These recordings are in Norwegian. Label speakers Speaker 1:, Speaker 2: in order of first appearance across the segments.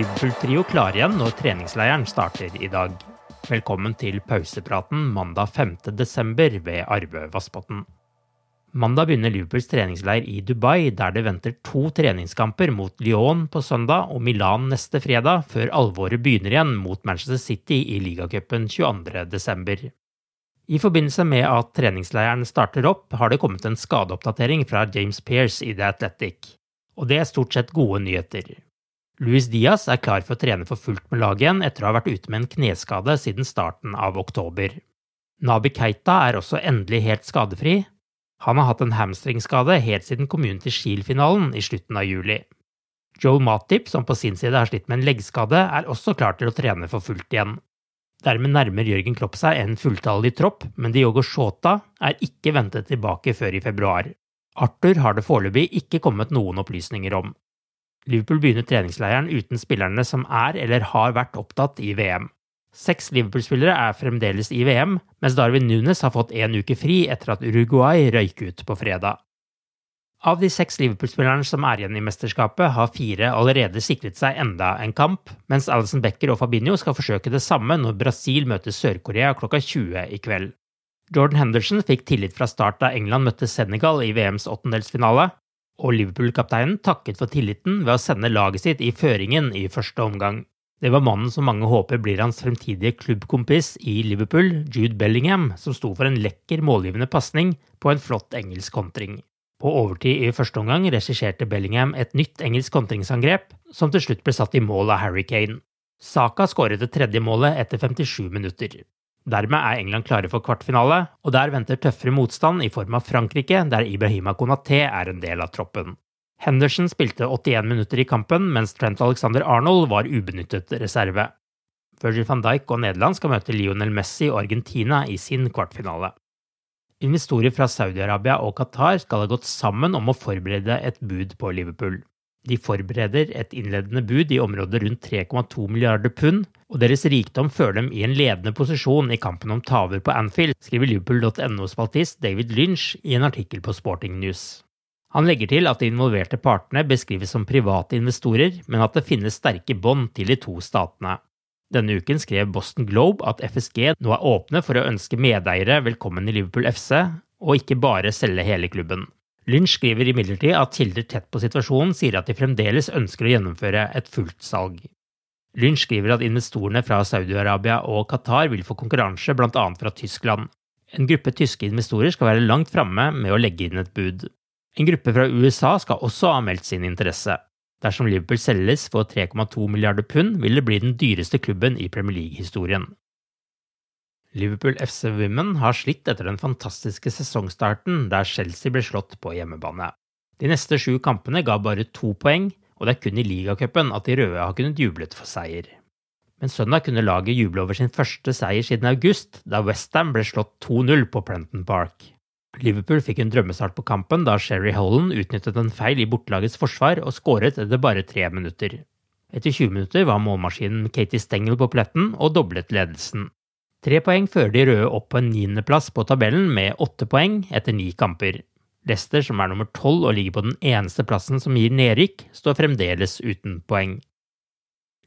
Speaker 1: Liverpool-trio klar igjen når treningsleiren starter i dag. Velkommen til pausepraten mandag 5. desember ved Arve Vassbotn. Mandag begynner Liverpools treningsleir i Dubai, der det venter to treningskamper mot Lyon på søndag og Milan neste fredag, før alvoret begynner igjen mot Manchester City i ligacupen 22. desember. I forbindelse med at treningsleiren starter opp, har det kommet en skadeoppdatering fra James Pearce i The Athletic. Og det er stort sett gode nyheter. Luis Diaz er klar for å trene for fullt med laget igjen etter å ha vært ute med en kneskade siden starten av oktober. Nabi Keita er også endelig helt skadefri. Han har hatt en hamstringskade helt siden Community Shield-finalen i slutten av juli. Joel Matip, som på sin side har slitt med en leggskade, er også klar til å trene for fullt igjen. Dermed nærmer Jørgen Klopp seg en fulltallig tropp, men Diogo Shota er ikke ventet tilbake før i februar. Arthur har det foreløpig ikke kommet noen opplysninger om. Liverpool begynner treningsleiren uten spillerne som er eller har vært opptatt i VM. Seks Liverpool-spillere er fremdeles i VM, mens Darwin Nunes har fått én uke fri etter at Uruguay røyk ut på fredag. Av de seks Liverpool-spillerne som er igjen i mesterskapet, har fire allerede sikret seg enda en kamp, mens Alison Becker og Fabinho skal forsøke det samme når Brasil møter Sør-Korea klokka 20 i kveld. Jordan Henderson fikk tillit fra start da England møtte Senegal i VMs åttendelsfinale, og Liverpool-kapteinen takket for tilliten ved å sende laget sitt i føringen i første omgang. Det var mannen som mange håper blir hans fremtidige klubbkompis i Liverpool, Jude Bellingham, som sto for en lekker målgivende pasning på en flott engelsk kontring. På overtid i første omgang regisserte Bellingham et nytt engelsk kontringsangrep, som til slutt ble satt i mål av Harry Kane. Saka skåret det tredje målet etter 57 minutter. Dermed er England klare for kvartfinale, og der venter tøffere motstand i form av Frankrike, der Ibrahima Konaté er en del av troppen. Henderson spilte 81 minutter i kampen, mens Trent Alexander Arnold var ubenyttet reserve. Virgil van Dijk og Nederland skal møte Lionel Messi og Argentina i sin kvartfinale. Investorer fra Saudi-Arabia og Qatar skal ha gått sammen om å forberede et bud på Liverpool. De forbereder et innledende bud i området rundt 3,2 milliarder pund, og deres rikdom fører dem i en ledende posisjon i kampen om taver på Anfield, skriver Liverpool.no-spaltist David Lynch i en artikkel på Sporting News. Han legger til at de involverte partene beskrives som private investorer, men at det finnes sterke bånd til de to statene. Denne uken skrev Boston Globe at FSG nå er åpne for å ønske medeiere velkommen i Liverpool FC, og ikke bare selge hele klubben. Lynch skriver imidlertid at kilder tett på situasjonen sier at de fremdeles ønsker å gjennomføre et fullt salg. Lynch skriver at investorene fra Saudi-Arabia og Qatar vil få konkurranse bl.a. fra Tyskland. En gruppe tyske investorer skal være langt framme med å legge inn et bud. En gruppe fra USA skal også ha meldt sin interesse. Dersom Liverpool selges for 3,2 milliarder pund, vil det bli den dyreste klubben i Premier League-historien. Liverpool FC Women har slitt etter den fantastiske sesongstarten der Chelsea ble slått på hjemmebane. De neste sju kampene ga bare to poeng, og det er kun i ligacupen at de røde har kunnet jublet for seier. Men søndag kunne laget juble over sin første seier siden august, da Westham ble slått 2-0 på Prenton Park. Liverpool fikk en drømmestart på kampen da Sherry Holland utnyttet en feil i bortelagets forsvar og skåret etter bare tre minutter. Etter 20 minutter var målmaskinen Katie Stengel på pletten og doblet ledelsen. Tre poeng fører de røde opp på en niendeplass på tabellen med åtte poeng etter ni kamper. Leicester, som er nummer tolv og ligger på den eneste plassen som gir nedrykk, står fremdeles uten poeng.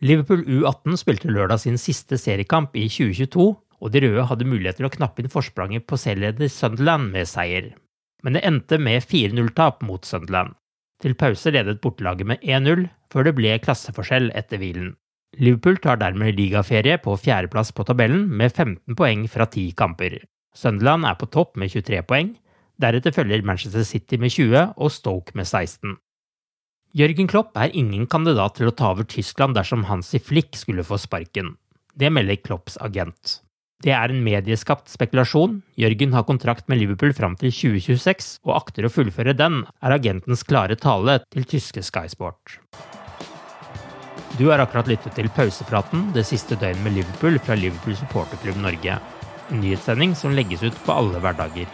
Speaker 1: Liverpool U18 spilte lørdag sin siste seriekamp i 2022, og de røde hadde mulighet til å knappe inn forspranget på selvleder Sunderland med seier. Men det endte med 4-0-tap mot Sunderland. Til pause ledet bortelaget med 1-0, før det ble klasseforskjell etter hvilen. Liverpool tar dermed ligaferie på fjerdeplass på tabellen med 15 poeng fra 10 kamper. Sunderland er på topp med 23 poeng, Deretter følger Manchester City med 20 og Stoke med 16. Jørgen Klopp er ingen kandidat til å ta over Tyskland dersom Hansi Flick skulle få sparken. Det melder Klopps agent. Det er en medieskapt spekulasjon. Jørgen har kontrakt med Liverpool fram til 2026, og akter å fullføre den, er agentens klare tale til tyske Sky Sport. Du har akkurat lyttet til pausepraten det siste døgnet med Liverpool fra Liverpool supporterklubb Norge. En nyhetssending som legges ut på alle hverdager.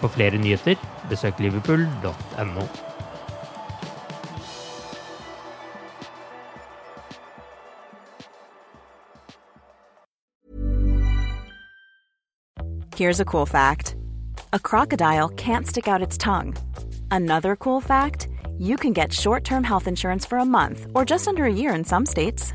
Speaker 1: For flere nyheter, besøk liverpool.no.
Speaker 2: Here's a cool fact a crocodile can't stick out its tongue. Another cool fact you can get short term health insurance for a month or just under a year in some states.